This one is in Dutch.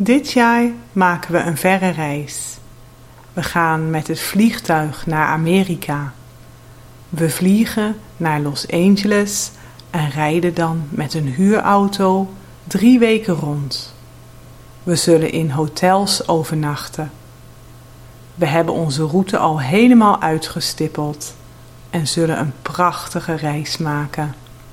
Dit jaar maken we een verre reis. We gaan met het vliegtuig naar Amerika. We vliegen naar Los Angeles en rijden dan met een huurauto drie weken rond. We zullen in hotels overnachten. We hebben onze route al helemaal uitgestippeld en zullen een prachtige reis maken.